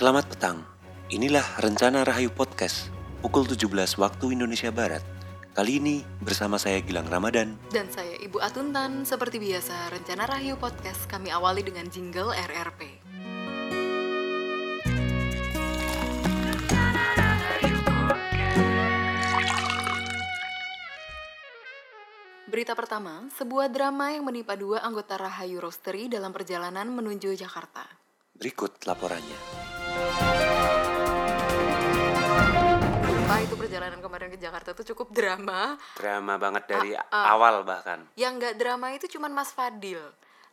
Selamat petang. Inilah Rencana Rahayu Podcast, pukul 17 waktu Indonesia Barat. Kali ini bersama saya Gilang Ramadan. Dan saya Ibu Atuntan, seperti biasa Rencana Rahayu Podcast kami awali dengan jingle RRP. Berita pertama, sebuah drama yang menimpa dua anggota Rahayu Roastery dalam perjalanan menuju Jakarta. Berikut laporannya. Itu perjalanan kemarin ke Jakarta tuh cukup drama. Drama banget dari Ah, ah. awal bahkan. Yang nggak drama itu cuman Mas Fadil.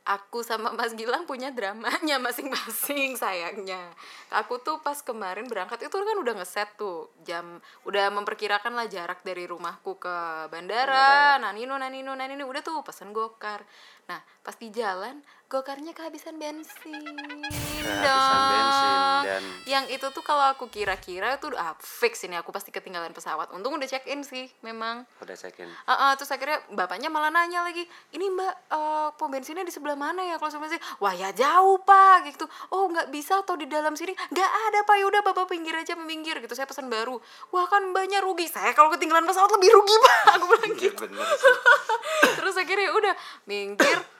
Aku sama Mas Gilang punya dramanya masing-masing sayangnya. Aku tuh pas kemarin berangkat itu kan udah ngeset tuh jam udah memperkirakan lah jarak dari rumahku ke bandara. Nanino nanino nanino udah tuh pesen gokar. Nah pas di jalan gokarnya kehabisan bensin. Kehabisan bensin dong. dan Yang itu tuh kalau aku kira-kira tuh ah, fix ini aku pasti ketinggalan pesawat. Untung udah check in sih memang. udah check in. Ah, ah, terus akhirnya bapaknya malah nanya lagi, ini mbak eh, pom bensinnya di sebelah mana ya kalau sebelah sini? Wah ya jauh pak, gitu. Oh nggak bisa atau di dalam sini? Nggak ada pak, yaudah bapak pinggir aja pinggir gitu. Saya pesan baru. Wah kan mbaknya rugi. Saya kalau ketinggalan pesawat lebih rugi pak. Aku bilang Iya gitu. terus akhirnya udah minggir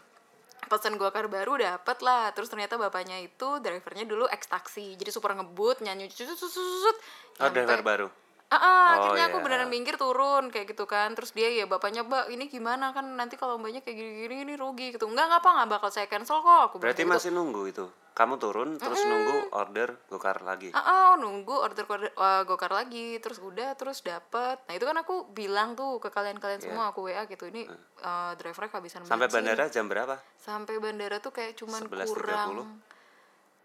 pesan gokar baru dapet lah terus ternyata bapaknya itu drivernya dulu ex taksi jadi super ngebut nyanyi cut, cut. Oh, driver baru. Ah, ah, Oh, akhirnya aku iya. beneran minggir turun kayak gitu kan terus dia ya bapaknya mbak ini gimana kan nanti kalau mbaknya kayak gini-gini ini rugi gitu enggak ngapa nggak bakal saya cancel kok aku Berarti gitu. masih nunggu itu. Kamu turun terus nunggu order gokar lagi. Ah, ah, nunggu order uh, gokar lagi terus udah terus dapet nah itu kan aku bilang tuh ke kalian-kalian semua aku wa gitu ini uh, drivernya kehabisan Iya. Sampai bensin. bandara jam berapa? sampai bandara tuh kayak cuman 11.30. kurang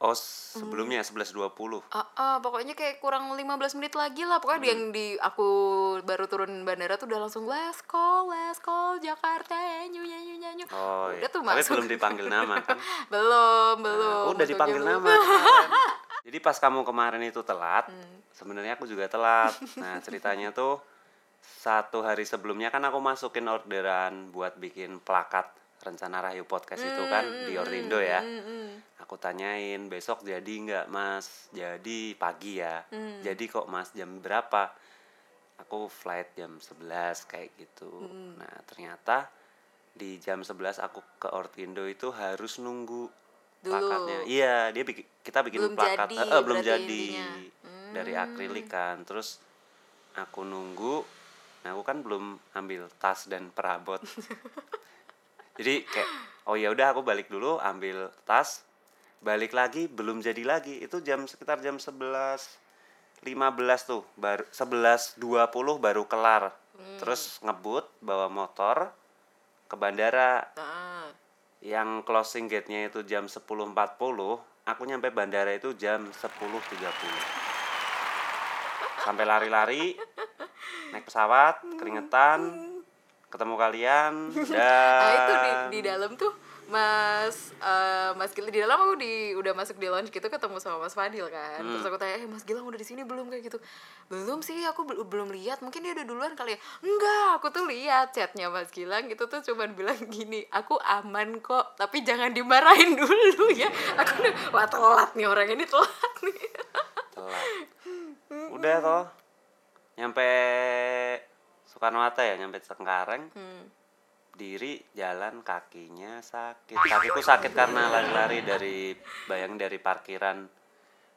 Oh, sebelumnya 11.20. Ah, ah, pokoknya kayak kurang 15 menit lagi lah pokoknya Hmm. yang di aku baru turun bandara tuh udah langsung last call last call Jakarta nyanyi nyanyi nyanyi Oh, udah iya. tuh Tapi masuk belum dipanggil nama kan? belum belum udah masuknya dipanggil nama. Jadi pas kamu kemarin itu telat, Hmm. sebenarnya aku juga telat. Nah ceritanya tuh satu hari sebelumnya kan aku masukin orderan buat bikin plakat rencana Rahayu Podcast itu kan di Ordindo ya. Hmm, hmm. Aku tanyain besok jadi nggak mas? Jadi pagi ya. Hmm. Jadi kok mas jam berapa? Aku flight jam 11 kayak gitu. Hmm. Nah ternyata di jam 11 aku ke Ordindo itu harus nunggu Dulu. plakatnya. Iya dia bikin kita bikin Belum plakat. jadi Eh, eh, belum jadi intinya. dari Hmm. akrilik kan. Terus aku nunggu. Nah aku kan belum ambil tas dan perabot. jadi kayak oh ya udah aku balik dulu ambil tas balik lagi belum jadi lagi. Itu jam sekitar jam 11 15 tuh baru 11.20 baru kelar. Terus ngebut bawa motor ke bandara. Ah, yang closing gate-nya itu jam 10.40 aku nyampe bandara itu jam 10.30 sampai lari-lari naik pesawat keringetan ketemu kalian dan nah itu di, di dalam tuh Mas eh, Mas Gilang di dalam aku di udah masuk di lounge gitu ketemu sama Mas Fadil kan. Hmm. terus aku tanya eh Mas Gilang udah di sini belum? Kayak gitu. Belum sih aku bel- belum lihat. Mungkin dia udah duluan kali ya. Enggak aku tuh lihat chatnya Mas Gilang itu tuh cuman bilang gini aku aman kok tapi jangan dimarahin dulu ya. Aku udah wah telat nih orang ini telat nih. Telat. Udah toh nyampe Soekarno Hatta ya nyampe Cengkareng. Hmm. diri jalan kakinya sakit. Kakiku sakit karena lari-lari dari bayang dari parkiran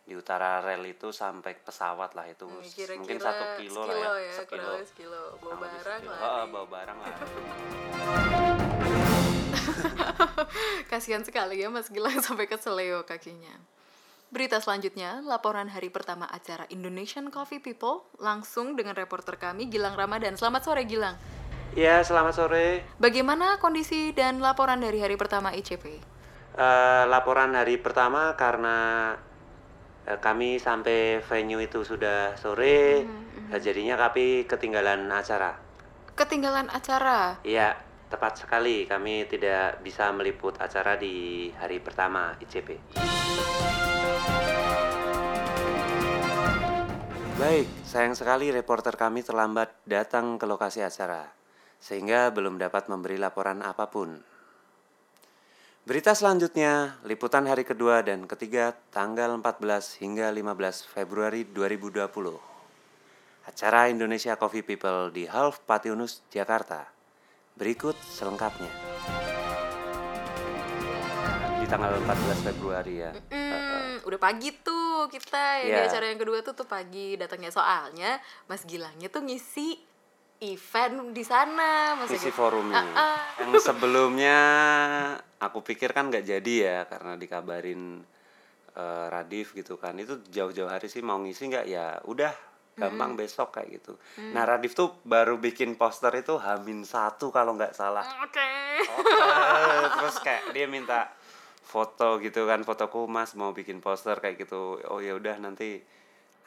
di utara rel itu sampai pesawat lah itu. Hmm, mungkin satu kilo, lah ya, ya sekilo. sekilo. Bawa barang lah Heeh, bawa barang lah Kasihan sekali ya Mas Gilang sampai keseleo kakinya. Berita selanjutnya, laporan hari pertama acara Indonesian Coffee People langsung dengan reporter kami Gilang Ramadan. Selamat sore Gilang. ya selamat sore Bagaimana kondisi dan laporan dari hari pertama ICP? Eh, laporan hari pertama karena eh, kami sampai venue itu sudah sore eh, jadinya kami ketinggalan acara Ketinggalan acara. Iya, tepat sekali. Kami tidak bisa meliput acara di hari pertama ICP. Baik, sayang sekali reporter kami terlambat datang ke lokasi acara, sehingga belum dapat memberi laporan apa pun. Berita selanjutnya, liputan hari kedua dan ketiga tanggal 14 hingga 15 Februari 2020. Acara Indonesia Coffee People di Half Patiunus, Jakarta. Berikut selengkapnya. Di tanggal 14 Februari ya. Hmm, udah pagi tuh kita ya di Iya. acara yang kedua tuh tuh pagi datangnya soalnya Mas Gilangnya tuh ngisi event di sana Mas Isi Gil- forumnya. Ah, ah. Yang sebelumnya aku pikir kan nggak jadi ya karena dikabarin eh, Radif gitu kan. Itu jauh-jauh hari sih mau ngisi nggak ya udah gampang besok kayak gitu. Mm. Nah Radif tuh baru bikin poster itu Hamin satu kalau nggak salah. Oke. Poster. Terus kayak dia minta foto gitu kan fotoku mas mau bikin poster kayak gitu. Oh ya udah nanti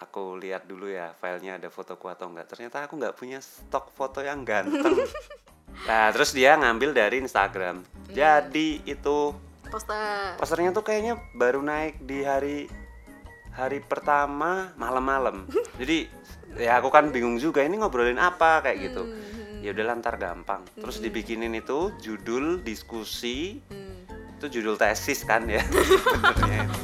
aku lihat dulu ya filenya ada fotoku atau enggak. Ternyata aku nggak punya stok foto yang ganteng. Nah, terus dia ngambil dari Instagram. Jadi itu Poster. posternya tuh kayaknya baru naik di hari hari pertama malam-malam. Jadi ya aku kan bingung juga ini ngobrolin apa kayak gitu. Ya udah ntar gampang. Terus dibikinin itu judul diskusi Hmm. Itu judul tesis kan ya sebenarnya.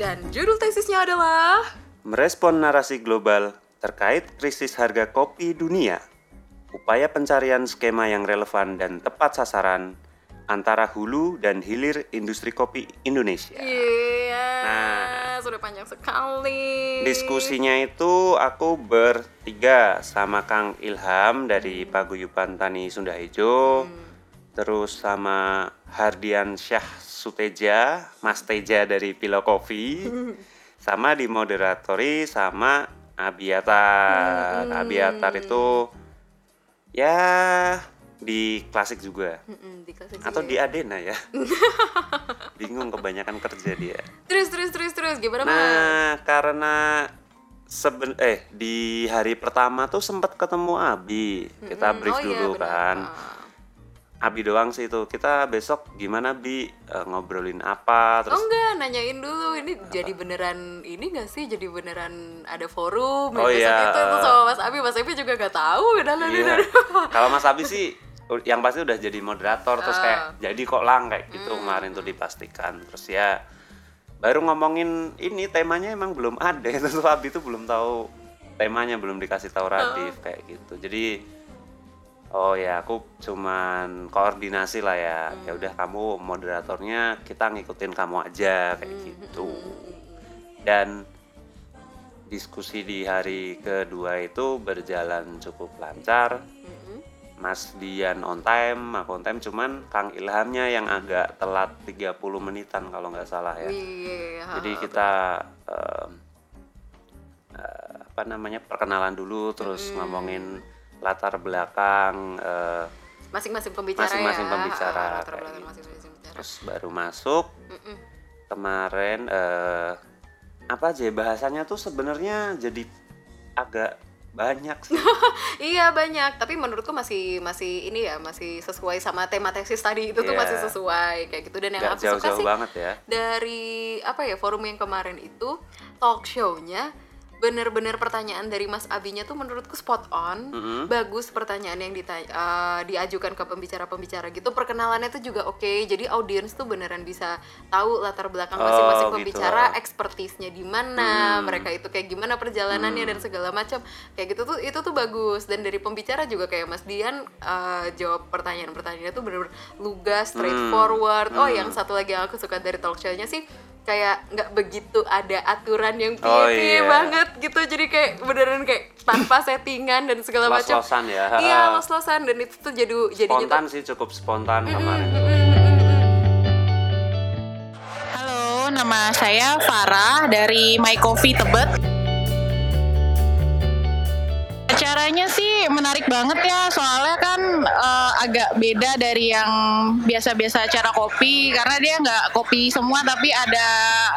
Dan judul tesisnya adalah Merespon narasi global terkait krisis harga kopi dunia, upaya pencarian skema yang relevan dan tepat sasaran antara hulu dan hilir industri kopi Indonesia. Iya, Nah. sudah panjang sekali. Diskusinya itu aku bertiga sama Kang Ilham dari Paguyuban Tani Sunda Ijo, terus sama Hardian Syah Suteja, Mas Teja dari Pilo Coffee, sama dimoderatori sama Abiatar. Abiatar itu ya di klasik juga di kelas atau di ya. Adena ya. Bingung kebanyakan kerja dia. Terus terus terus terus gimana Mas? Nah, karena seben eh di hari pertama tuh sempat ketemu Abi. Kita brief Oh iya, dulu benar. kan. Ah. Abi doang sih itu. Kita besok gimana Bi Eh, ngobrolin apa Oh terus enggak, nanyain dulu ini jadi beneran ini gak sih? Jadi beneran ada forum Oh, iya. itu, itu sama Mas Abi, Mas Abi juga gak tahu Iya. Kalau Mas Abi sih yang pasti udah jadi moderator terus Ah. kayak jadi kok lang kayak gitu Hmm. kemarin tuh dipastikan. Terus ya baru ngomongin ini temanya emang belum ada. Terus Abi tuh belum tahu temanya belum dikasih tahu Radif kayak gitu. Jadi oh ya aku cuman koordinasi lah ya. Ya udah kamu moderatornya kita ngikutin kamu aja kayak gitu. Dan diskusi di hari kedua itu berjalan cukup lancar. Mas Dian on time, aku on time cuman Kang Ilhamnya yang agak telat 30 menitan kalau nggak salah ya. Iya, Jadi kita em, eh, apa namanya perkenalan dulu terus ngomongin latar belakang eh, masing-masing pembicara Masing-masing ya. pembicara, Ah, latar kayak belakang gitu. masing-masing pembicara. terus baru masuk Mm-mm. kemarin eh apa aja ya, bahasanya tuh sebenarnya jadi agak banyak sih. Iya banyak, tapi menurutku masih masih ini ya masih sesuai sama tema tesis tadi itu tuh Iya. masih sesuai kayak gitu dan yang Nggak aku suka jauh-jauh sih banget ya. dari apa ya forum yang kemarin itu talk show-nya bener-bener pertanyaan dari Mas Abinya tuh menurutku spot on Mm-mm. bagus pertanyaan yang ditanya, eh, diajukan ke pembicara-pembicara gitu perkenalannya tuh juga oke jadi audiens tuh beneran bisa tahu latar belakang Oh, masing-masing gitu. pembicara expertisnya di mana Hmm. mereka itu kayak gimana perjalanannya dan segala macam kayak gitu tuh itu tuh bagus dan dari pembicara juga kayak Mas Dian eh, jawab pertanyaan-pertanyaannya tuh bener-bener lugas straightforward oh Hmm. yang satu lagi yang aku suka dari talk show-nya sih kayak nggak begitu ada aturan yang Oh, piye iya. banget gitu jadi kayak beneran kayak tanpa settingan dan segala macam Los-losan ya. iya los-losan dan itu tuh jadi jadinya tuh Spontan sih cukup spontan kemarin. Halo, nama saya Farah dari My Coffee Tebet. Acaranya sih menarik banget ya, soalnya kan eh, agak beda dari yang biasa-biasa acara kopi, karena dia nggak kopi semua, tapi ada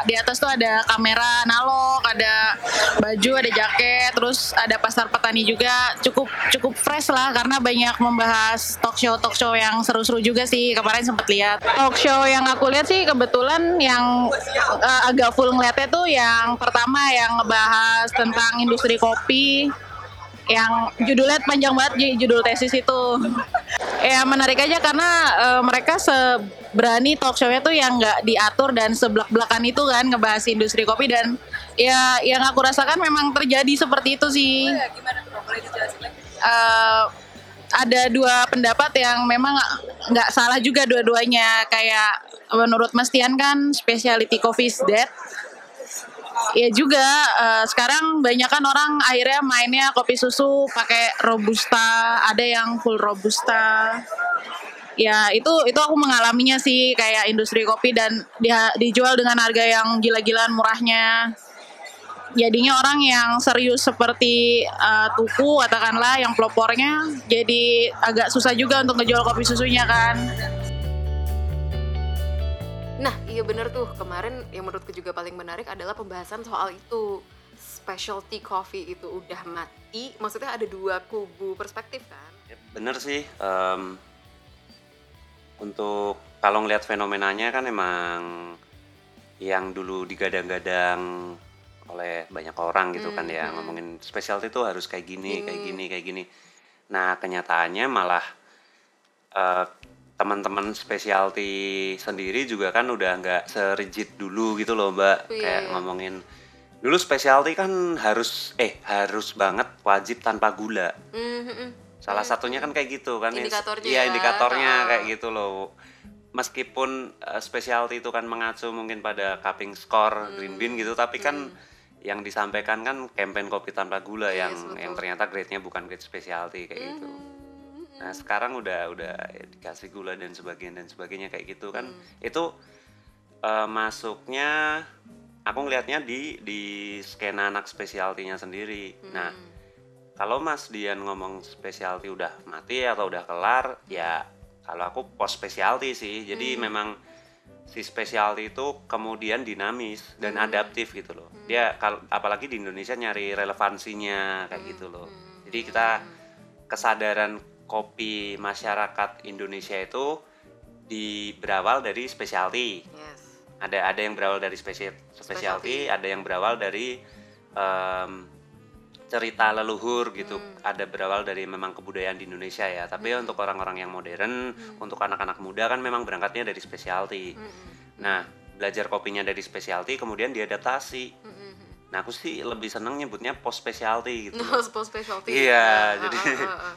di atas tuh ada kamera analog, ada baju, ada jaket, terus ada pasar petani juga, cukup cukup fresh lah, karena banyak membahas talk show talk show yang seru-seru juga sih. Kemarin sempat lihat. Talk show yang aku lihat sih kebetulan yang eh, agak full ngeliatnya tuh yang pertama yang ngebahas tentang industri kopi yang judulnya panjang banget judul tesis itu. Ya menarik aja karena eh, mereka seberani talk show-nya tuh yang nggak diatur dan sebelak-belakan itu kan ngebahas industri kopi dan ya yang aku rasakan memang terjadi seperti itu sih. Eh, ada dua pendapat yang memang nggak salah juga dua-duanya. Kayak menurut Mas Tian kan specialty coffee is dead Ya juga eh, sekarang banyak kan orang akhirnya mainnya kopi susu pakai robusta, ada yang full robusta. Ya itu itu aku mengalaminya sih kayak industri kopi dan dia dijual dengan harga yang gila-gilaan murahnya. Jadinya orang yang serius seperti eh, tuku katakanlah yang pelopornya jadi agak susah juga untuk ngejual kopi susunya kan. Nah, iya bener tuh. Kemarin yang menurutku juga paling menarik adalah pembahasan soal itu. Specialty coffee itu udah mati. Maksudnya ada dua kubu perspektif kan? Ya, bener sih em, untuk kalau ngelihat fenomenanya kan emang yang dulu digadang-gadang oleh banyak orang gitu kan ya ngomongin specialty itu harus kayak gini kayak gini kayak gini nah kenyataannya malah eh, teman-teman specialty sendiri juga kan udah nggak serigid dulu gitu loh mbak Iya, kayak ngomongin dulu specialty kan harus eh harus banget wajib tanpa gula Hmm, hmm, hmm. Salah satunya kan kayak gitu kan. Indikatornya Iya, ya. indikatornya kayak gitu loh. Meskipun uh, specialty itu kan mengacu mungkin pada cupping score green bean gitu, tapi kan yang disampaikan kan campaign kopi tanpa gula Yes, yang betul. yang ternyata grade-nya bukan grade specialty kayak gitu. Hmm, Nah, sekarang udah udah dikasih gula dan sebagainya dan sebagainya kayak gitu kan. Hmm. Itu uh, masuknya aku ngelihatnya di di skena anak specialty-nya sendiri. Nah, Hmm. kalau Mas Dian ngomong specialty udah mati atau udah kelar, ya kalau aku post specialty sih. Jadi memang si specialty itu kemudian dinamis dan adaptif gitu loh. Dia kalau apalagi di Indonesia nyari relevansinya kayak gitu loh. Jadi kita kesadaran kopi masyarakat Indonesia itu di berawal dari specialty. Yes. ada ada yang berawal dari spesial specialty, ada yang berawal dari em, cerita leluhur gitu. Ada berawal dari memang kebudayaan di Indonesia ya. Tapi untuk orang-orang yang modern untuk anak-anak muda kan memang berangkatnya dari specialty. Nah belajar kopinya dari specialty kemudian diadaptasi. Hmm, nah aku sih lebih seneng nyebutnya post specialty gitu. Post specialty. Iya, Ah, jadi- ah, ah, ah.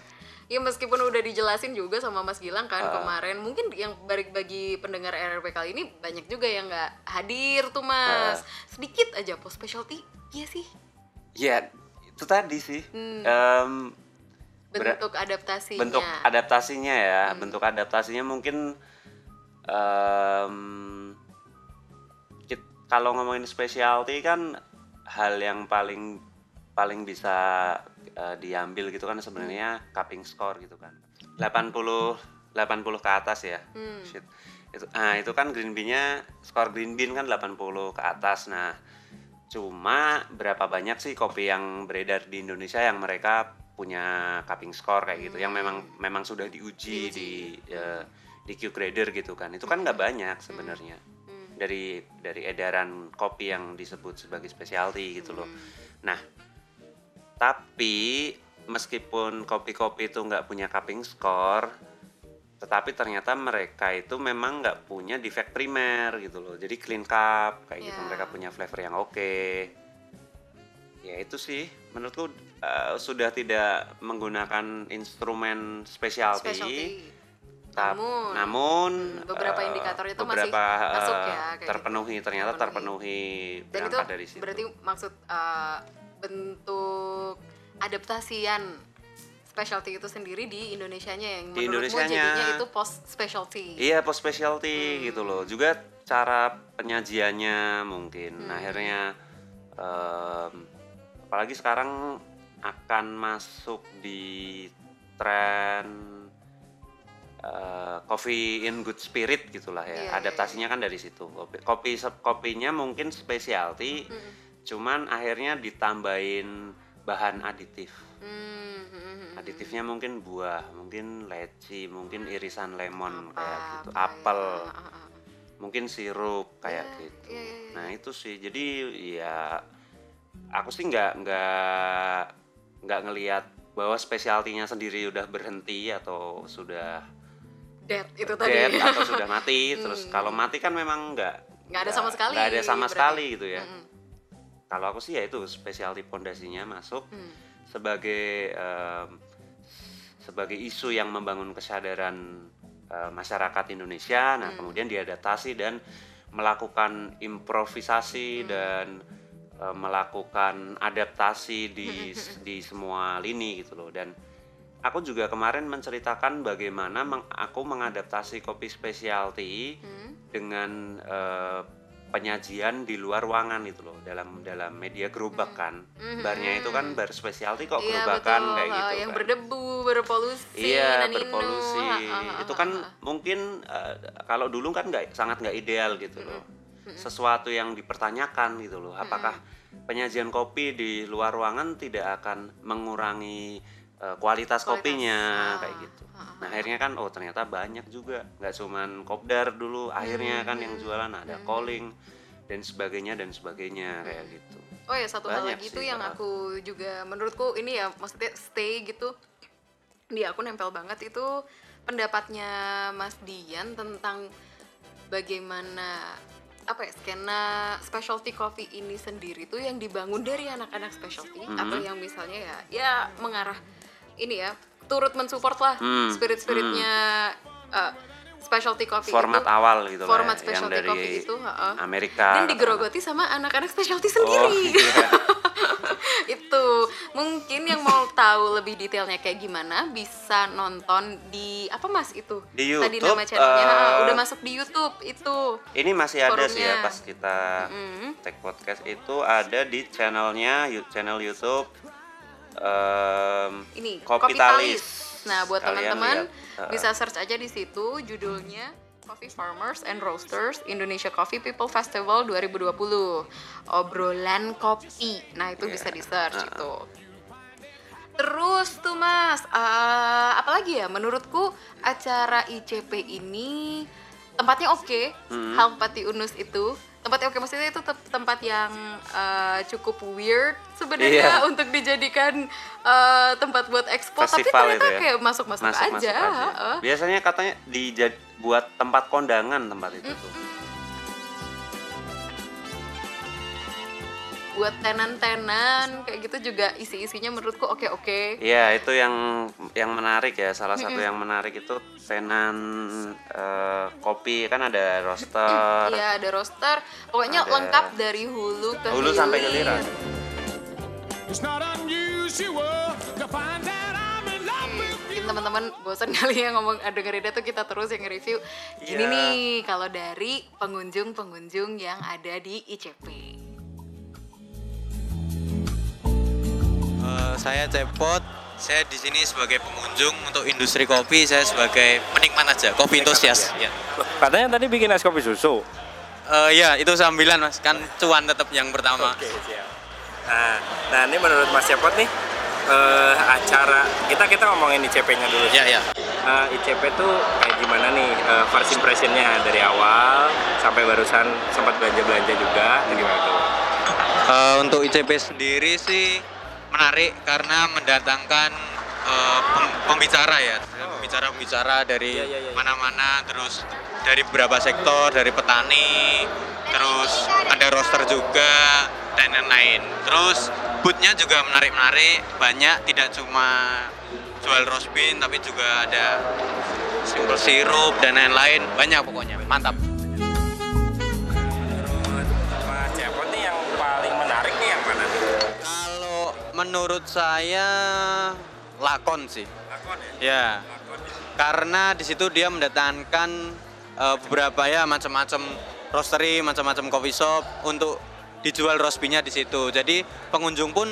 Ya meskipun udah dijelasin juga sama Mas Gilang kan Ah. kemarin, mungkin yang bagi bagi pendengar RRP kali ini banyak juga yang nggak hadir tuh Mas. Ah. Sedikit aja post specialty, iya sih. ya itu tadi sih Hmm. Ber- Bentuk adaptasinya. bentuk adaptasinya ya bentuk adaptasinya mungkin kit- kalau ngomongin specialty kan hal yang paling paling bisa eh, diambil gitu kan sebenarnya cupping score gitu kan. 80 80 ke atas ya. Hmm. Shit. itu nah itu kan green bean-nya skor green bean kan 80 ke atas. Nah cuma berapa banyak sih kopi yang beredar di Indonesia yang mereka punya cupping score kayak gitu yang memang memang sudah diuji di eh, di Q grader gitu kan. Itu kan nggak banyak sebenarnya. Hmm. dari dari edaran kopi yang disebut sebagai specialty gitu loh. Nah tapi meskipun kopi-kopi itu nggak punya cupping score tetapi ternyata mereka itu memang nggak punya defect primer gitu loh. Jadi clean cup kayak gitu. Ya. mereka punya flavor yang oke. Ya itu sih. Menurutku eh, sudah tidak menggunakan instrumen specialty, specialty. tap- Namun, namun beberapa eh, indikator itu masih beberapa, eh, masuk ya, kayak terpenuhi ternyata terpenuhi, Dan itu dari situ. berarti maksud uh, bentuk adaptasian specialty itu sendiri di Indonesianya yang Di menurutmu Indonesianya. jadinya itu post specialty. Iya post specialty Hmm. gitu loh. Juga cara penyajiannya mungkin. Hmm. Akhirnya em, apalagi sekarang akan masuk di tren eh, coffee in good spirit gitulah ya. Iya, iya, Adaptasinya kan dari situ. Kopi, kopi kopinya mungkin specialty, Hmm. Cuman akhirnya ditambahin bahan aditif. Hmm, hmm, hmm, hmm. Aditifnya mungkin buah, mungkin leci, mungkin irisan lemon Apa, kayak gitu, apa ya? apel, ah, ah. mungkin sirup kayak Iya, gitu. iya, iya, iya. Nah itu sih, jadi ya aku sih nggak nggak nggak ngelihat bahwa spesialtinya sendiri udah berhenti atau sudah dead itu tadi dead atau sudah mati terus kalau mati kan memang nggak Nggak ada sama sekali, nggak ada sama berarti. sekali gitu ya Mm-mm. Kalau aku sih ya itu spesialty pondasinya masuk Hmm. sebagai em, sebagai isu yang membangun kesadaran eh, masyarakat Indonesia nah kemudian diadaptasi dan melakukan improvisasi dan eh, melakukan adaptasi di di semua lini gitu loh dan aku juga kemarin menceritakan bagaimana meng- aku mengadaptasi kopi specialty Hmm. dengan eh, penyajian di luar ruangan itu loh dalam dalam media gerobak kan. Mhm. barnya itu kan bar specialty kok Iya gerobakan betul, kayak gitu yang kan. berdebu, berpolusi, iya berpolusi. Ha, ha, ha, itu kan mungkin eh, kalau dulu kan nggak sangat nggak ideal gitu loh. Mm-mm. sesuatu yang dipertanyakan gitu loh. Apakah penyajian kopi di luar ruangan tidak akan mengurangi eh, kualitas, Kualitas, kopinya ah, kayak gitu nah akhirnya kan oh ternyata banyak juga. Nggak cuman kopdar dulu akhirnya kan yang jualan ada calling dan sebagainya dan sebagainya kayak gitu. Oh ya satu hal Banyak lagi sih, tuh yang aku juga menurutku ini ya maksudnya stay gitu di aku nempel banget itu pendapatnya Mas Dian tentang bagaimana apa ya skena specialty coffee ini sendiri tuh yang dibangun dari anak-anak specialty Mhm. atau yang misalnya ya ya mengarah ini ya turut mensupport lah Hmm, spirit-spiritnya uh, specialty coffee format itu awal gitu lah format ya, yang specialty dari coffee itu ha-ha. Amerika. Dan digerogoti sama anak-anak specialty oh sendiri. iya. itu. Mungkin yang mau tahu lebih detailnya kayak gimana bisa nonton di apa mas itu? Di tadi YouTube, nama channelnya ah, udah masuk di YouTube itu. ini masih ada sih ya pas kita Mm. Tech Podcast. Itu ada di channelnya channel YouTube em, ini Kopitalis. nah buat teman-teman. Uh, bisa search aja di situ judulnya Coffee Farmers and Roasters Indonesia Coffee People Festival 2020 obrolan kopi nah itu Iya. bisa di search Uh-uh. itu Terus tuh mas, eh, apalagi ya? Menurutku acara ICP ini tempatnya oke, Hmm. Halk Pati Unus itu tempatnya oke maksudnya itu te- tempat yang eh, cukup weird sebenarnya Iya. untuk dijadikan eh, tempat buat ekspor, tapi ternyata ya? kayak masuk-masuk masuk aja. masuk aja biasanya katanya dijad buat tempat kondangan tempat itu tuh Buat tenan-tenan kayak gitu juga isi-isinya menurutku oke-oke. Iya itu yang yang menarik ya salah satu yang menarik itu tenan eh, kopi kan ada roaster Iya ada roster, pokoknya Ada. lengkap dari hulu ke hulu sampai ke hilir. with Mungkin teman-teman bosan kali ya ngomong dengerin dia tuh kita terus yang nge-review. Gini Iya. nih kalau dari pengunjung-pengunjung yang ada di ICP. Saya Cepot. Saya di sini sebagai pengunjung untuk industri kopi. Saya sebagai penikmat aja, kopi entusias. Ya. Katanya tadi bikin es kopi susu. Eh, ya, itu sambilan mas. Kan cuan tetap yang pertama. Oke, siap. Nah, nah ini menurut Mas Cepot nih eh, acara kita kita ngomongin ICP-nya dulu. Ya, ya. Eh, ICP tuh kayak gimana nih eh, first impression-nya dari awal sampai barusan sempat belanja-belanja juga itu gimana tuh? Eh, untuk ICP sendiri sih menarik karena mendatangkan pem- pembicara ya, pembicara-pembicara dari Iya, iya, iya. mana-mana, terus dari beberapa sektor, dari petani, terus ada roster juga dan lain-lain. Terus bootnya juga menarik-menarik, banyak tidak cuma jual roast bean tapi juga ada simple sirup dan lain-lain, banyak pokoknya, mantap. Menurut saya lakon sih. Lakon ya? Ya, Lakon ya. karena di situ dia mendatangkan eh, beberapa ya macam-macam roastery, macam-macam coffee shop untuk dijual roast bean-nya di situ. Jadi pengunjung pun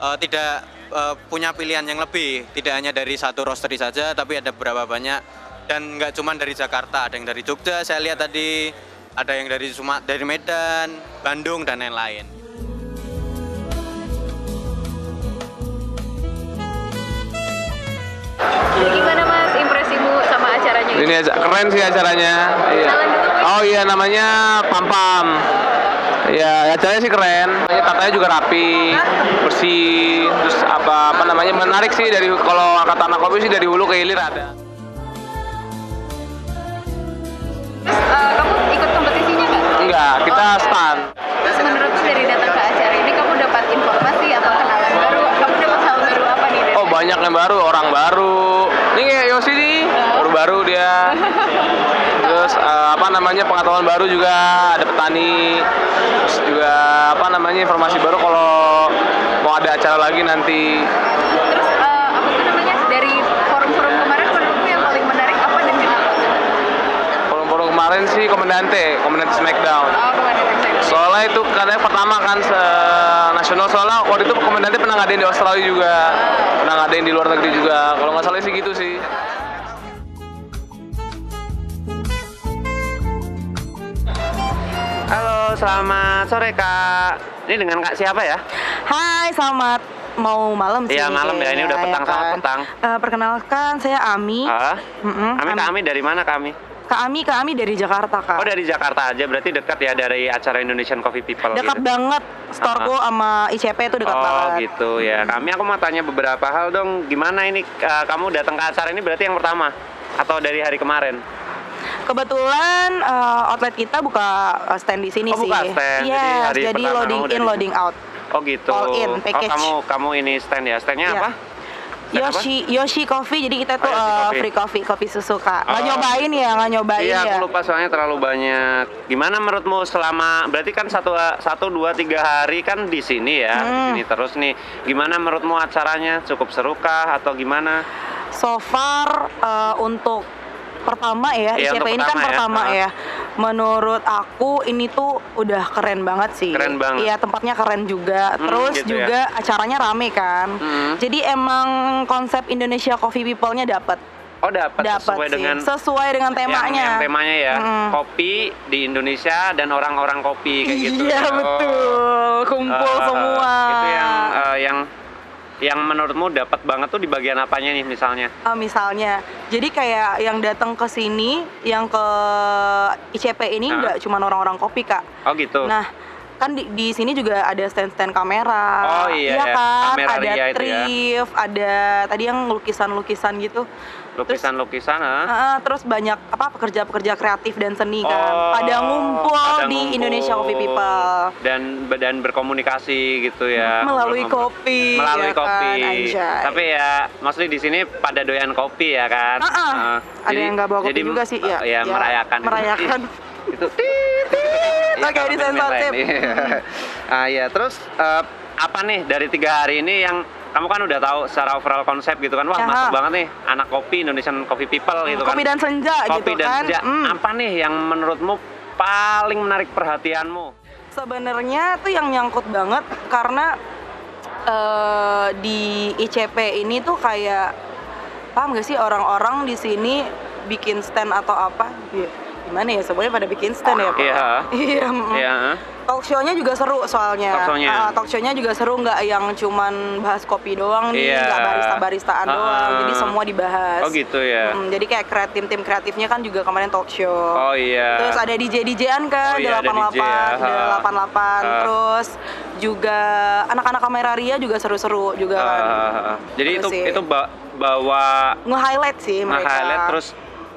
eh, tidak eh, punya pilihan yang lebih, tidak hanya dari satu roastery saja, tapi ada beberapa banyak dan nggak cuma dari Jakarta, ada yang dari Jogja, saya lihat tadi ada yang dari Sumat, dari Medan, Bandung dan lain-lain. Gimana mas impresimu sama acaranya Ini aja- keren sih acaranya. Iya. Oh iya namanya Pam Pam. Ya, acaranya sih keren. Tatanya juga rapi, bersih, terus apa apa namanya menarik sih dari kalau kata anak kopi sih dari hulu ke hilir ada. Terus eh, kamu ikut kompetisinya nggak? Enggak, kita Oh, enggak. stand. Terus menurutmu dari datang ke acara ini kamu dapat informasi atau kenalan baru? Kamu dapat hal baru apa nih? Dari Oh banyak yang baru, orang baru. Ini kayak Yosi nih, baru-baru dia. Terus eh, apa namanya pengetahuan baru juga ada petani. Terus juga apa namanya informasi baru kalau mau ada acara lagi nanti. Terus eh, apa tuh namanya dari forum-forum kemarin menurutmu yang paling menarik apa dan kenapa? Forum-forum kemarin sih komendante, komendante Smackdown. Oh kemarin saya. Soalnya itu katanya pertama kan se nasional soalnya waktu itu komendante pernah ngadain di Australia juga, pernah ngadain di luar negeri juga. Kalau nggak salah sih gitu sih. Halo, selamat sore Kak. Ini dengan Kak siapa ya? Hai, selamat mau malam sih. Iya, malam ya. Ini udah petang, selamat petang. Eh, perkenalkan, saya Ami. Ah, Mm-mm, kami Ami. kami dari mana kami? Kak Ami, Kak Ami dari Jakarta, Kak. Oh dari Jakarta aja, berarti dekat ya dari acara Indonesian Coffee People dekat gitu. banget. Storgo sama ICP itu dekat oh banget. gitu ya. Kami aku mau tanya beberapa hal dong. Gimana ini uh, kamu datang ke acara ini berarti yang pertama atau dari hari kemarin? Kebetulan eh, outlet kita buka eh, stand di sini Oh, sih. buka stand. Jadi Yes, hari jadi pertama loading in, loading out. Oh gitu. All in, Oh, kamu kamu ini stand ya. Standnya Iya. apa? Apa? Yoshi Yoshi Coffee jadi kita tuh Oh, eh, Coffee. free coffee kopi susu kak nggak Oh. nyobain ya nggak nyobain Iya, ya aku lupa soalnya terlalu banyak. Gimana menurutmu selama berarti kan satu satu dua tiga hari kan di sini ya, di Hmm. sini terus nih. Gimana menurutmu acaranya? Cukup serukah atau gimana? so far eh, untuk pertama ya Iya, ICP ini kan pertama ya. pertama ya. Menurut aku ini tuh udah keren banget sih. Keren banget. Iya tempatnya keren juga. Hmm, Terus gitu ya. juga acaranya rame kan. Hmm. Jadi emang konsep Indonesia Coffee People-nya dapat. Oh dapat sesuai sih. dengan sesuai dengan yang- temanya. Yang, temanya ya, Mm. kopi di Indonesia dan orang-orang kopi kayak gitu. Iya ya. Oh. betul. Kumpul Eh, semua. Itu yang eh, yang yang menurutmu dapat banget tuh di bagian apanya nih misalnya? Ah, misalnya, jadi kayak yang datang ke sini, yang ke ICP ini nggak cuma orang-orang kopi kak. Oh gitu. Nah, kan di, di sini juga ada stand-stand kamera. Oh, iya, ya. kan? Kamera ada ya. thrift, ada tadi yang lukisan-lukisan gitu. Lukisan-lukisan ah. Ah, terus banyak apa pekerja-pekerja kreatif dan seni kan. Oh, Pada ngumpul pada di ngumpul. Indonesia Coffee People. dan dan berkomunikasi gitu ya Melalui Ngobrol-ngobrol. kopi, melalui ya kan, kopi anjay. tapi ya maksudnya di sini pada doyan kopi ya kan Ah, ah. Ah, Ada yang nggak bawa kopi juga sih, ya. ya, Ya, merayakan merayakan. itu Oke, kalau di band-band sensorship. lain, iya. ah ya terus eh, apa nih dari tiga hari ini yang kamu kan udah tahu secara overall konsep gitu kan wah Ya. masuk banget nih anak kopi Indonesian Coffee People gitu kan Kopi dan senja kopi gitu dan kan. senja. Hmm. apa nih yang menurutmu paling menarik perhatianmu Sebenarnya tuh yang nyangkut banget karena eh, di ICP ini tuh kayak paham gak sih orang-orang di sini bikin stand atau apa? Ya, Gimana ya semuanya pada bikin stand ya Pak? Iya. Iya. mm. Iya. Talk show-nya juga seru soalnya. Talk show-nya. Ah, talk show-nya juga seru nggak yang cuman bahas kopi doang nih, Iya. nggak barista-baristaan Ah, doang. ah. Jadi semua dibahas. Oh gitu ya. Mm, jadi kayak kreatif tim kreatifnya kan juga kemarin talk show. Oh iya. Terus ada DJ DJ-an kan, Oh iya, ada 88, DJ ada Ha. 88. Ha. Terus juga anak-anak kamera Ria juga seru-seru juga kan. Ah, jadi itu sih. itu ba- bawa Nge-highlight sih mereka. nge-highlight terus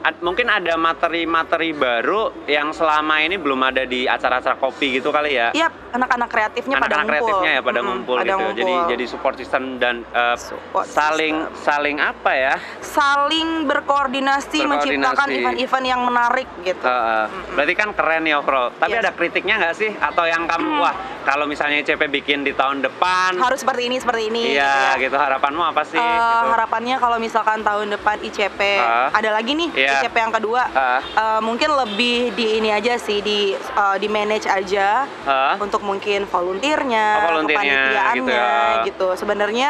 ad- mungkin ada materi-materi baru yang selama ini belum ada di acara-acara kopi gitu kali ya. Iya, anak-anak kreatifnya pada Anak-anak ngumpul. kreatifnya ya pada Mm-mm, ngumpul pada gitu. ngumpul. Jadi jadi support system dan uh, Support saling saling apa ya? saling berkoordinasi, menciptakan Berkoordinasi. event-event yang menarik gitu. Uh, berarti kan keren ya overall. Tapi Yes. ada kritiknya nggak sih? Atau yang kamu wah kalau misalnya ICP bikin di tahun depan, Harus seperti ini, seperti ini. iya gitu ya. gitu harapanmu apa sih? Eh, gitu? harapannya kalau misalkan tahun depan ICP Ah. ada lagi nih Iya. ICP yang kedua Ah. eh, mungkin lebih di ini aja sih di eh, di manage aja Ah. untuk mungkin volunteernya, Oh, volunteernya, kepanitiaannya gitu ya. gitu. Sebenarnya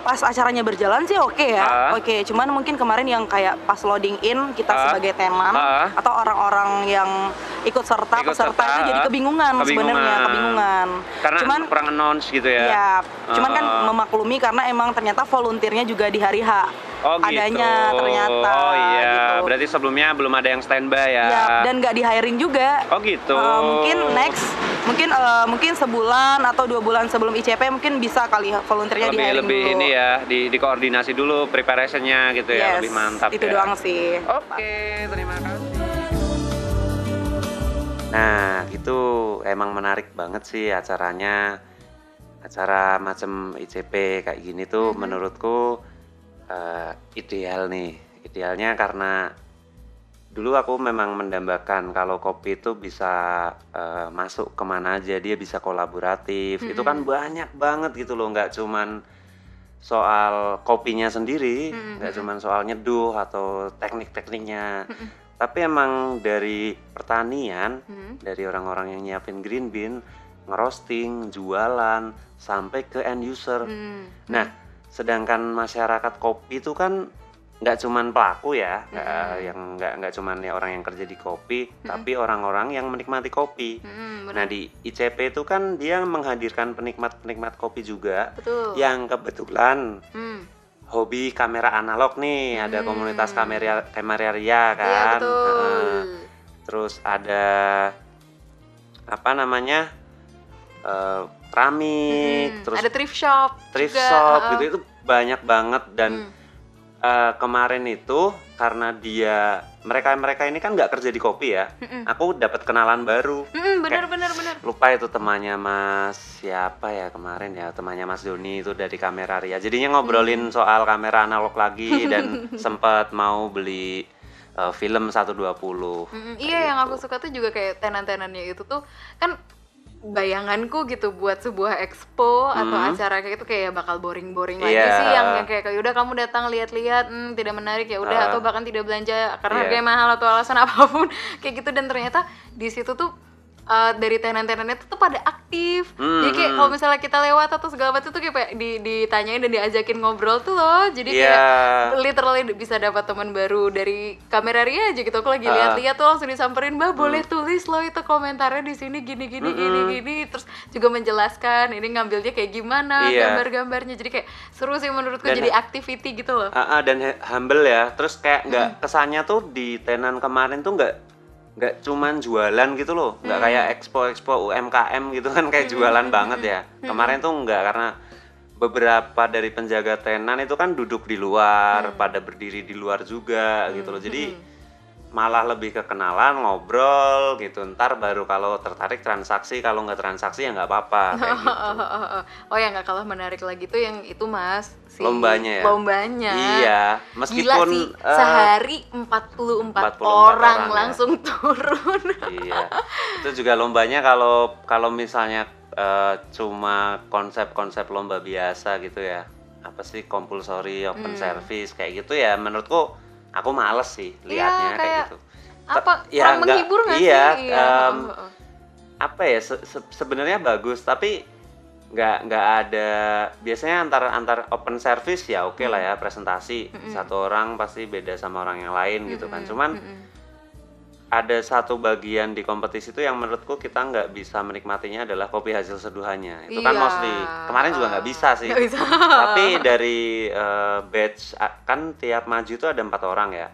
pas acaranya berjalan sih oke ya, Ah. oke. Cuman mungkin kemarin yang kayak pas loading in kita Ah. sebagai tenan Ah. atau orang-orang yang ikut serta Ikut peserta serta, itu jadi ah. kebingungan, sebenarnya Kebingungan. kebingungan. Karena Cuman kurang announce gitu ya. Iya, cuman kan memaklumi karena emang ternyata volunteernya juga di hari H. Oh gitu. Adanya ternyata. Oh iya. gitu. Berarti sebelumnya belum ada yang standby ya. Ya, dan nggak di hiring juga. Oh gitu. Eh, mungkin next, mungkin eh, mungkin sebulan atau dua bulan sebelum ICP mungkin bisa kali volunteernya di lebih hiring lebih dulu. ini ya, di dikoordinasi dulu preparationnya gitu ya, Yes, lebih mantap Itu ya. doang sih. Oke, terima kasih. Nah, gitu emang menarik banget sih acaranya. Acara macam ICP kayak gini tuh menurutku eh, ideal nih. Idealnya karena dulu aku memang mendambakan kalau kopi itu bisa eh, masuk ke mana aja, dia bisa kolaboratif. Itu kan banyak banget gitu loh, nggak cuman soal kopinya sendiri, nggak cuman soal nyeduh atau teknik-tekniknya, tapi emang dari pertanian, dari orang-orang yang nyiapin green bean, ngerosting, jualan, sampai ke end user. Hmm. Nah, sedangkan masyarakat kopi itu kan nggak cuman pelaku ya, nggak- yang nggak nggak cuman ya orang yang kerja di kopi, tapi orang-orang yang menikmati kopi. Hmm, bener. Nah di ICP itu kan dia menghadirkan penikmat-penikmat kopi juga Betul. yang kebetulan Hmm. hobi kamera analog nih, ada komunitas kamera kameraria kan. Iya betul. Heeh. Terus ada apa namanya eh, keramik, Hmm, terus ada thrift shop thrift juga, shop heeh. gitu itu banyak banget dan Hmm. eh, kemarin itu karena dia mereka mereka ini kan nggak kerja di kopi ya, aku dapat kenalan baru. Mm, bener Kayak- bener bener. lupa itu temannya Mas siapa ya kemarin ya temannya Mas Doni itu dari kamera Ria jadinya ngobrolin soal kamera analog lagi dan sempat mau beli uh, film 120 Mm, Kayak iya yang gitu. aku suka tuh juga kayak tenan-tenannya itu tuh kan bayanganku gitu buat sebuah expo atau Hmm. acara kayak gitu kayak bakal boring-boring lagi Iya. sih yang, yang kayak udah kamu datang lihat-lihat hmm, tidak menarik ya udah Ah. atau bahkan tidak belanja karena Iya. harganya mahal atau alasan apa pun kayak gitu dan ternyata di situ tuh uh, dari tenan-tenannya tuh, tuh pada aktif Hmm, jadi kayak hmm. kalau misalnya kita lewat atau segala macam tuh kayak di, ditanyain dan diajakin ngobrol tuh loh jadi Iya. kayak literally bisa dapat teman baru dari kamera Ria aja gitu aku lagi Ah. Hmm. lihat-lihat tuh langsung disamperin mbak boleh tulis loh itu komentarnya di sini gini gini gini gini terus juga menjelaskan ini ngambilnya kayak gimana Iya. gambar-gambarnya jadi kayak seru sih menurutku Dan- jadi activity gitu loh Ah, ah, dan humble ya terus kayak nggak kesannya tuh di tenan kemarin tuh nggak nggak cuman jualan gitu loh. Nggak kayak expo expo UMKM gitu kan kayak jualan banget ya. kemarin tuh nggak karena beberapa dari penjaga tenan itu kan duduk di luar pada berdiri di luar juga gitu loh. Jadi malah lebih ke kenalan ngobrol gitu ntar baru kalau tertarik transaksi kalau nggak transaksi ya nggak apa-apa kayak gitu. oh yang nggak kalah menarik lagi tuh yang itu mas si Lombanya ya? lombanya iya Gila meskipun sih, eh, sehari 44, 44 orang, orang ya. langsung turun. Iya. Itu juga lombanya kalau kalau misalnya eh, cuma konsep-konsep lomba biasa gitu ya. Apa sih compulsory open Hmm. service kayak gitu ya menurutku aku males sih liatnya kayak, kayak gitu. Apa, Ya, kurang nggak- menghibur nggak iya, sih? heeh, heeh. Apa ya se- se- sebenarnya bagus tapi nggak nggak ada biasanya antar antar open service ya oke lah ya Hmm. presentasi satu orang pasti beda sama orang yang lain gitu kan cuman ada satu bagian di kompetisi itu yang menurutku kita nggak bisa menikmatinya adalah kopi hasil seduhannya. Itu kan Iya. mostly. Kemarin juga nggak bisa sih. Nggak bisa. tapi dari eh, batch ah, kan tiap maju itu ada empat orang ya.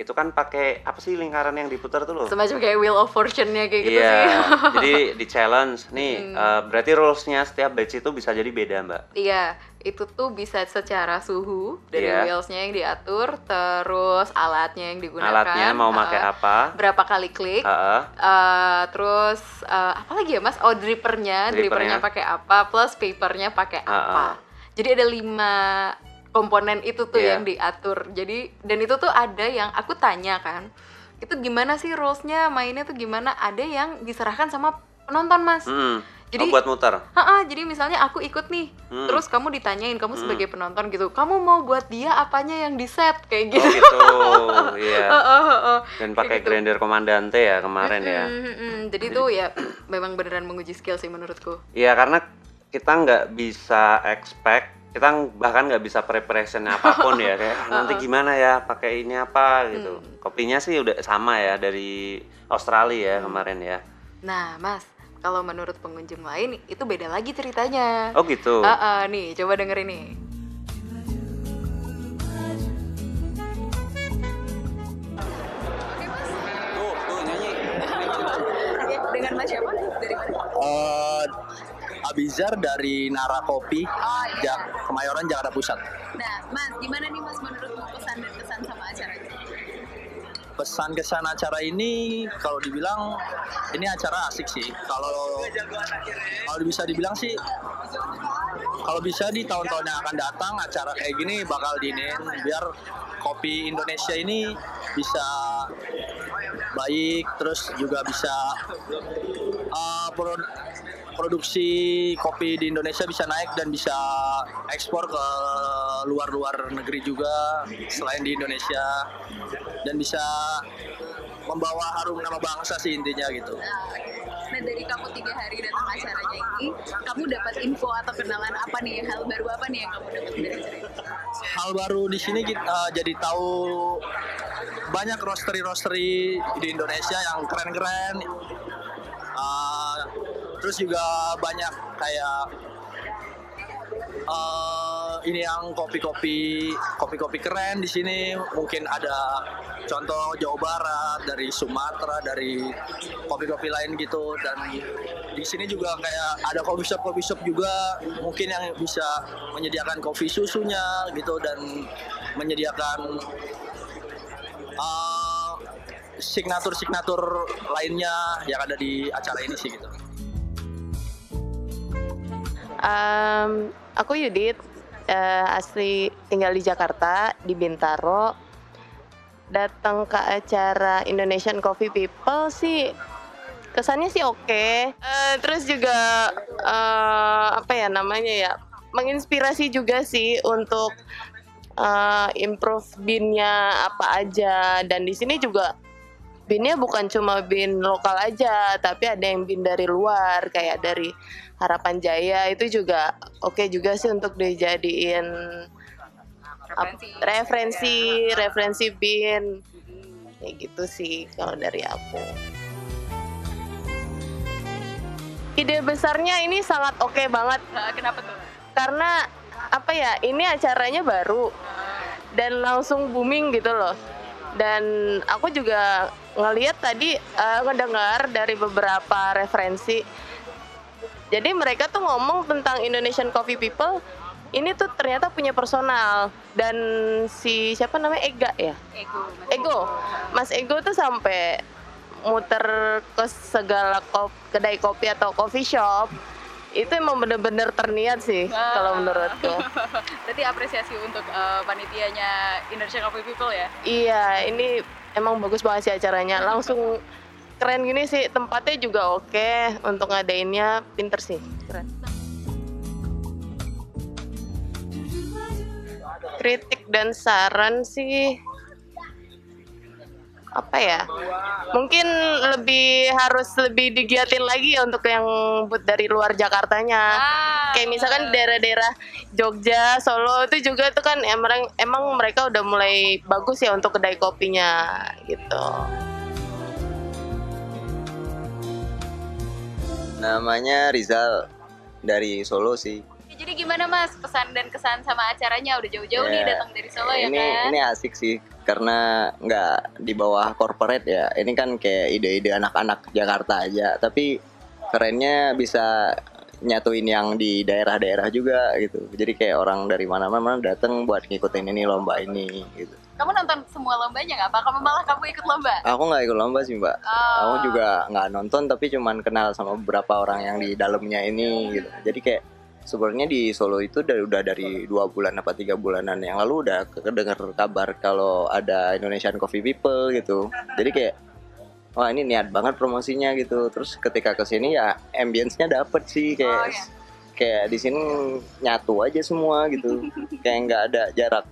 Itu kan pakai apa sih lingkaran yang diputar tuh loh? Semacam kayak Wheel of Fortune-nya kayak gitu iya. sih. jadi di challenge nih eh, berarti rulesnya setiap batch itu bisa jadi beda mbak? Iya, itu tuh bisa secara suhu dari Iya. wheelsnya yang diatur, terus alatnya yang digugunakan. alatnya mau heeh, pakai apa Berapa kali klik? Heeh. eh, terus eh, apa lagi ya mas? Oh drippernya, drippernya Drippernya. pakai apa? Plus papernya pakai Ah, apa? Jadi ada lima komponen itu tuh Iya. yang diatur. Jadi dan itu tuh ada yang aku tanya kan, itu gimana sih rulesnya mainnya tuh gimana? Ada yang diserahkan sama penonton mas. Hmm. Jadi- oh, buat muter jadi misalnya aku ikut nih, Hmm. terus kamu ditanyain kamu sebagai penonton gitu, kamu mau buat dia apanya yang di set kayak oh gitu. gitu iya Heeh, heeh. dan pakai gitu. grinder komandante ya kemarin ya Mm, mm, mm. Jadi tuh ya memang beneran menguji skill sih menurutku. Iya karena kita nggak bisa expect kita bahkan nggak bisa preparation apa pun ya kayak nanti gimana ya pakai ini apa gitu kopinya sih udah sama ya dari Australia ya kemarin ya Nah, Mas, kalau menurut pengunjung lain itu beda lagi ceritanya. Oh gitu. Uh, uh, nih, coba dengerin ini. Tuh, tuh nyanyi. Dengan Mas siapa? Dari mana? Uh, Abizar dari Nara Kopi, oh, iya. Kemayoran Jakarta Pusat. Nah, Mas, gimana nih Mas menurut pesan dari Pesan kesan acara ini, kalau dibilang ini acara asik sih. Kalau kalau bisa dibilang sih, kalau bisa di tahun-tahun yang akan datang acara kayak gini bakal diinin biar kopi Indonesia ini bisa baik, terus juga bisa uh, produksi kopi di Indonesia bisa naik dan bisa ekspor ke luar-luar negeri juga selain di Indonesia dan bisa membawa harum nama bangsa sih intinya gitu. Nah, dari kamu tiga hari datang acaranya ini, kamu dapat info atau kenalan apa nih? Hal baru apa nih yang kamu dapat dari acara ini? Hal baru di sini kita jadi tahu banyak roastery-roastery di Indonesia yang keren-keren. Terus juga banyak kayak uh, ini yang kopi-kopi kopi-kopi keren di sini mungkin ada contoh Jawa Barat dari Sumatera dari kopi-kopi lain gitu dan di sini juga kayak ada coffee shop coffee shop juga mungkin yang bisa menyediakan kopi susunya gitu dan menyediakan uh, signatur-signatur lainnya yang ada di acara ini sih gitu. Um, aku Yudit, eh, asli tinggal di Jakarta, di Bintaro. Datang ke acara Indonesian Coffee People sih kesannya sih oke. Eh, terus juga eh, apa ya namanya ya, menginspirasi juga sih untuk eh, improve binnya apa aja. Dan di sini juga binnya bukan cuma bin lokal aja, tapi ada yang bin dari luar kayak dari Harapan Jaya itu juga oke juga sih untuk dijadiin ap- referensi referensi bin kayak gitu sih kalau dari aku. Ide besarnya ini sangat oke banget. kenapa tuh? Karena apa ya? Ini acaranya baru dan langsung booming gitu loh. Dan aku juga ngeliat tadi eh, ngedengar dari beberapa referensi. Jadi mereka tuh ngomong tentang Indonesian Coffee People ini tuh ternyata punya personal dan si siapa namanya Ega ya? Ego. Ego. Mas Ego tuh sampai muter ke segala kop, kedai kopi atau coffee shop. Itu emang bener-bener terniat sih kalau menurutku. Berarti apresiasi untuk eh, panitianya Indonesian Coffee People ya? Iya, ini emang bagus banget sih acaranya. Langsung keren gini sih, tempatnya juga oke untuk ngadainnya, pinter sih, keren. Kritik dan saran sih apa ya? Mungkin lebih harus lebih digiatin lagi ya untuk yang but dari luar Jakartanya. Kayak misalkan daerah-daerah Jogja, Solo itu juga itu kan emang emang mereka udah mulai bagus ya untuk kedai kopinya gitu. Namanya Rizal dari Solo sih. Jadi gimana Mas pesan dan kesan sama acaranya? Udah jauh-jauh nih Ya, datang dari Solo ya ini kan? ini asik sih karena nggak di bawah corporate ya. Ini kan kayak ide-ide anak-anak Jakarta aja, tapi kerennya bisa nyatuin yang di daerah-daerah juga gitu. Jadi kayak orang dari mana-mana datang buat ngikutin ini lomba ini gitu. Kamu nonton semua lombanya nggak? Apa kamu malah kamu ikut lomba? Aku nggak ikut lomba sih mbak. Oh. Aku juga nggak nonton tapi cuman kenal sama beberapa orang yang di dalamnya ini gitu. Jadi kayak sebenarnya di Solo itu dari udah dari dua bulan apa tiga bulanan yang lalu udah kedengar kabar kalau ada Indonesian Coffee People gitu. Jadi kayak wah ini niat banget promosinya gitu. Terus ketika ke sini ya ambience-nya dapet sih kayak kayak di sini nyatu aja semua gitu. kayak nggak ada jarak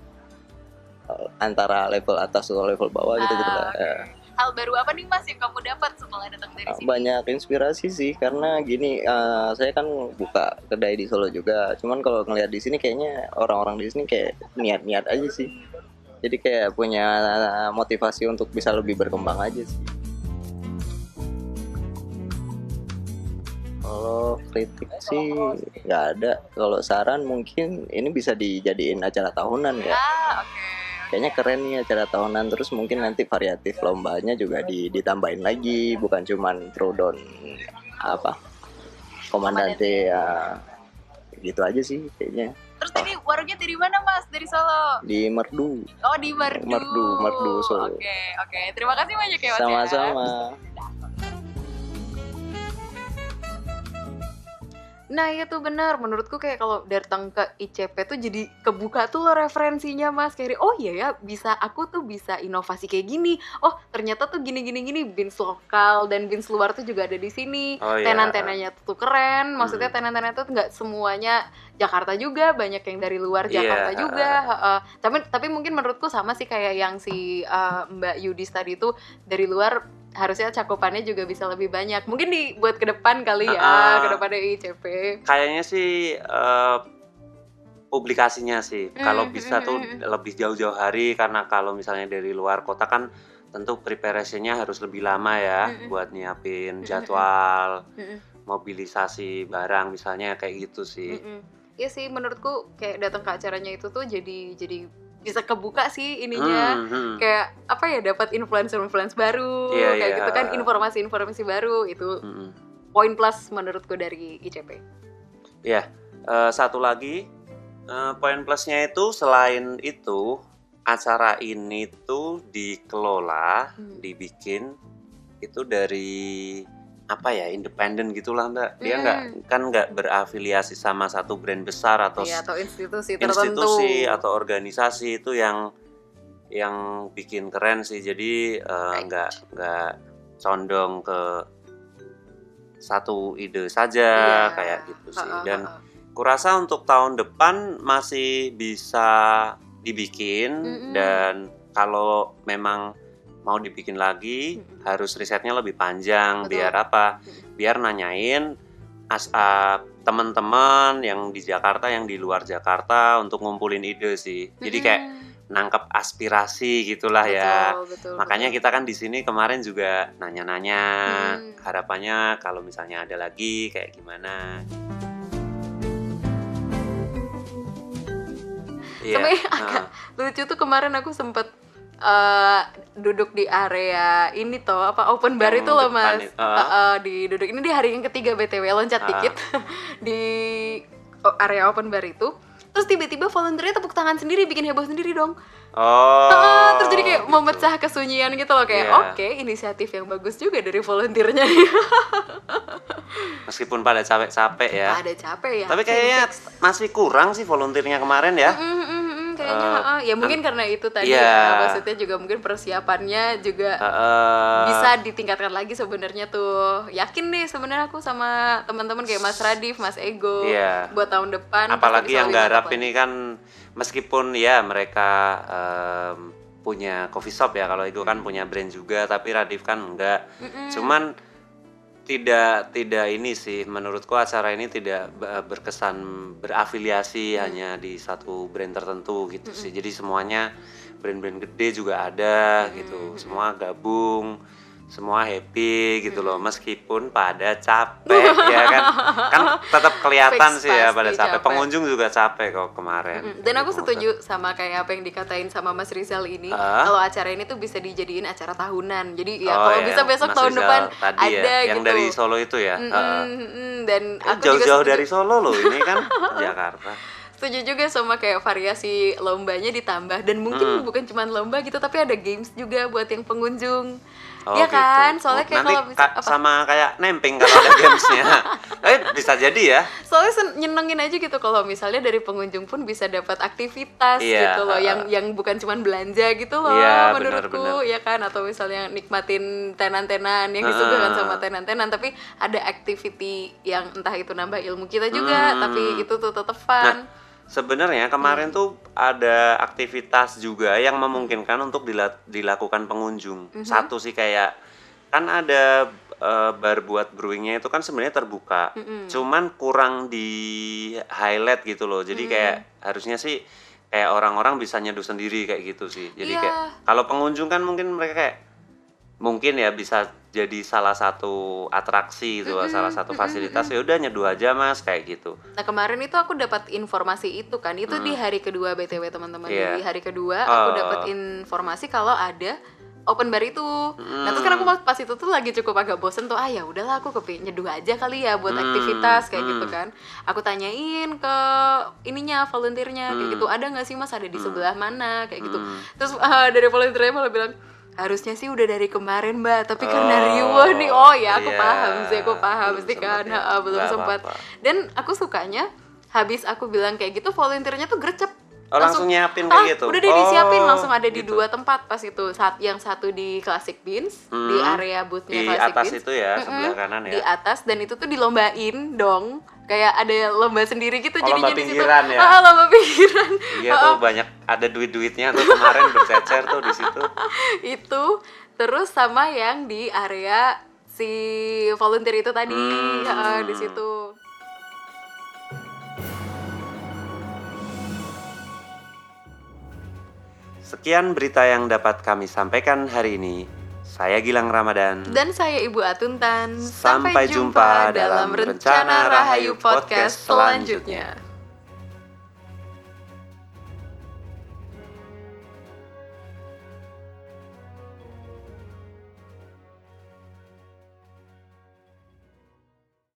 eh, antara level atas atau level bawah gitu gitu lah. Ya. Hal baru apa nih Mas yang kamu dapat setelah datang dari sini? banyak inspirasi sih karena gini eh, saya kan buka kedai di Solo juga. Cuman kalau ngeliat di sini kayaknya orang-orang di sini kayak niat-niat aja sih. Jadi kayak punya motivasi untuk bisa lebih berkembang aja sih. Kalau kritik sih nggak ada. Kalau saran mungkin ini bisa dijadiin acara tahunan ya. Ah, oke. Kayaknya keren nih acara tahunan terus mungkin nanti variatif lombanya juga di, ditambahin lagi bukan cuman throwdown apa komandante ya gitu aja sih kayaknya Terus tadi warungnya dari mana Mas? Dari Solo. di merdu Oh di Merdu. Merdu, Merdu, Solo. Oke oke. Terima kasih banyak ya Mas. ya. Nah iya tuh benar, menurutku kayak kalau datang ke ICP tuh jadi kebuka tuh loh referensinya mas. Kayak oh iya ya bisa aku tuh bisa inovasi kayak gini. Oh ternyata tuh gini gini gini bins lokal dan bins luar tuh juga ada di sini. Oh, iya. Tenan-tenannya tuh keren, maksudnya tenan-tenan tuh nggak semuanya Jakarta juga, banyak yang dari luar Iya, Jakarta uh, juga heeh. Tapi tapi mungkin menurutku sama sih kayak yang si uh, Mbak Yudis tadi tuh dari luar harusnya cakupannya juga bisa lebih banyak. Mungkin dibuat ke depan kali ya, Ah. ke depannya ICP. kayaknya sih eh, publikasinya sih Hmm, kalau bisa hmm, tuh hmm, lebih jauh-jauh hari karena kalau misalnya dari luar kota kan tentu preparationnya harus lebih lama ya Hmm, hmm. buat Hmm, nyiapin hmm, jadwal mobilisasi barang misalnya kayak gitu sih. Iya sih menurutku kayak datang ke acaranya itu tuh jadi jadi bisa kebuka sih ininya Hmm, hmm. kayak apa ya dapat influencer-influencer baru Iya, kayak iya. gitu kan informasi-informasi baru itu Mm-mm. poin plus menurutku dari ICP. Ya, eh, satu lagi eh, poin plusnya itu selain itu acara ini tuh dikelola, Hmm. dibikin itu dari apa ya independen gitulah mbak. Dia Hmm. nggak kan nggak berafiliasi sama satu brand besar atau s- atau institusi tertentu. institusi atau organisasi itu yang yang bikin keren sih. Jadi eh, nggak nggak condong ke satu ide saja Iya. kayak gitu sih. Dan kurasa untuk tahun depan masih bisa dibikin Mm-mm. dan kalau memang mau dibikin lagi harus risetnya lebih panjang Betul. biar apa? Biar nanyain as ah, teman-teman yang di Jakarta yang di luar Jakarta untuk ngumpulin ide sih. Jadi kayak nangkep aspirasi gitulah ya. Betul, betul, Makanya betul. kita kan di sini kemarin juga nanya-nanya Hmm. harapannya kalau misalnya ada lagi kayak gimana. Iya, Sampai nah. agak lucu tuh kemarin aku sempet eh, duduk di area ini toh apa open bar Yang itu loh mas Eh, ah. eh, di duduk ini di hari yang ketiga btw loncat Ah. dikit di area open bar itu terus tiba-tiba volunteernya tepuk tangan sendiri bikin heboh sendiri dong Oh. Ah, terus jadi kayak memecah kesunyian gitu loh kayak Iya. oke inisiatif yang bagus juga dari volunteernya Meskipun pada capek-capek ya. ada capek ya Tapi kayaknya masih kurang sih volunteernya kemarin ya. Mm, mm, mm, kayaknya Eh, heeh. ya mungkin karena itu tadi iya. ya maksudnya juga mungkin persiapannya juga Heeh. bisa ditingkatkan lagi sebenarnya tuh yakin deh sebenarnya aku sama teman-teman kayak Mas Radif, Mas Ego Iya. buat tahun depan Apalagi yang garap ini kan meskipun ya mereka em, punya coffee shop ya kalau Ego kan punya brand juga tapi Radif kan enggak. Mm-mm. Cuman tidak tidak ini sih menurutku acara ini tidak be- berkesan berafiliasi hanya di satu brand tertentu gitu sih. Jadi semuanya brand-brand gede juga ada gitu. Semua gabung, semua happy gitu loh meskipun pada capek ya kan. Kan tetap kelihatan Fix sih ya pada capek. capek. Pengunjung juga capek kok kemarin. Mm, Dan aku setuju sama kayak apa yang dikatain sama Mas Rizal ini. Ah? Kalau acara ini tuh bisa dijadiin acara tahunan. Jadi ya Oh, kalau ya, bisa besok Mas tahun Rizal depan tadi ya, ada yang gitu. dari Solo itu ya. Mm, Heeh. mm, mm, dan aku Jauh-jauh dari Solo loh ini kan Jakarta. setuju juga sama kayak variasi lombanya ditambah dan mungkin Hmm. bukan cuma lomba gitu tapi ada games juga buat yang pengunjung Oh, Iya gitu. kan soalnya Oh, kayak nanti kalau bisa ka- sama kayak nemping kalau ada gamesnya. eh bisa jadi ya. soalnya nyenengin aja gitu kalau misalnya dari pengunjung pun bisa dapat aktivitas Iya, gitu loh uh, yang yang bukan cuma belanja gitu loh Iya, menurutku benar-benar. ya kan atau misalnya nikmatin tenan-tenan yang Uh, disuguhkan sama tenan-tenan tapi ada activity yang entah itu nambah ilmu kita juga Hmm. tapi itu tuh tetep fun Nah, sebenarnya kemarin Hmm. tuh ada aktivitas juga yang memungkinkan untuk dila- dilakukan pengunjung. Mhm. Satu sih kayak kan ada eh, bar buat brewingnya itu kan sebenarnya terbuka. Mm-mm. Cuman kurang di highlight gitu loh. Jadi Mm. kayak harusnya sih kayak orang-orang bisa nyeduh sendiri kayak gitu sih. Jadi Iya. kayak kalau pengunjung kan mungkin mereka kayak mungkin ya bisa jadi salah satu atraksi gitu Mm-mm, salah satu fasilitas ya udah nyeduh aja mas kayak gitu Nah kemarin itu aku dapat informasi itu kan, itu di hari kedua btw teman-teman. Iya. Di hari kedua aku Oh. dapat informasi kalau ada open bar itu. Nah terus kan aku pas itu tuh lagi cukup agak bosen tuh, ah ya udahlah aku kepi nyeduh aja kali ya buat Hmm, aktivitas kayak gitu hmm. kan. Aku tanyain ke ininya volunteernya kayak Hmm. gitu, ada nggak sih mas ada di sebelah mana kayak gitu. Hmm. Terus ah, dari volunteernya malah bilang harusnya sih udah dari kemarin mbak. Tapi karena Oh, riuh nih. Oh ya aku iya. paham sih aku paham Belum sih kan. sempet ya. Belum sempat dan aku sukanya habis aku bilang kayak gitu volunteernya tuh gercep Oh, langsung nyiapin kayak Ah, gitu? udah deh disiapin Oh, langsung ada di gitu. dua tempat pas itu saat yang satu di Classic Beans di Hmm. area boothnya Di Classic atas Beans itu ya, Mm-mm, sebelah kanan ya. di atas dan itu tuh dilombain dong kayak ada lomba sendiri gitu Oh, jadinya lomba di situ pinggiran ya? Ah, lomba pinggiran iya Ah, tuh banyak ada duit-duitnya tuh kemarin bercecer tuh di situ itu terus sama yang di area si volunteer itu tadi Hmm. ah, di situ Sekian berita yang dapat kami sampaikan hari ini. Saya Gilang Ramadan. dan saya Ibu Atuntan Sampai jumpa dalam Rencana Rahayu Podcast selanjutnya.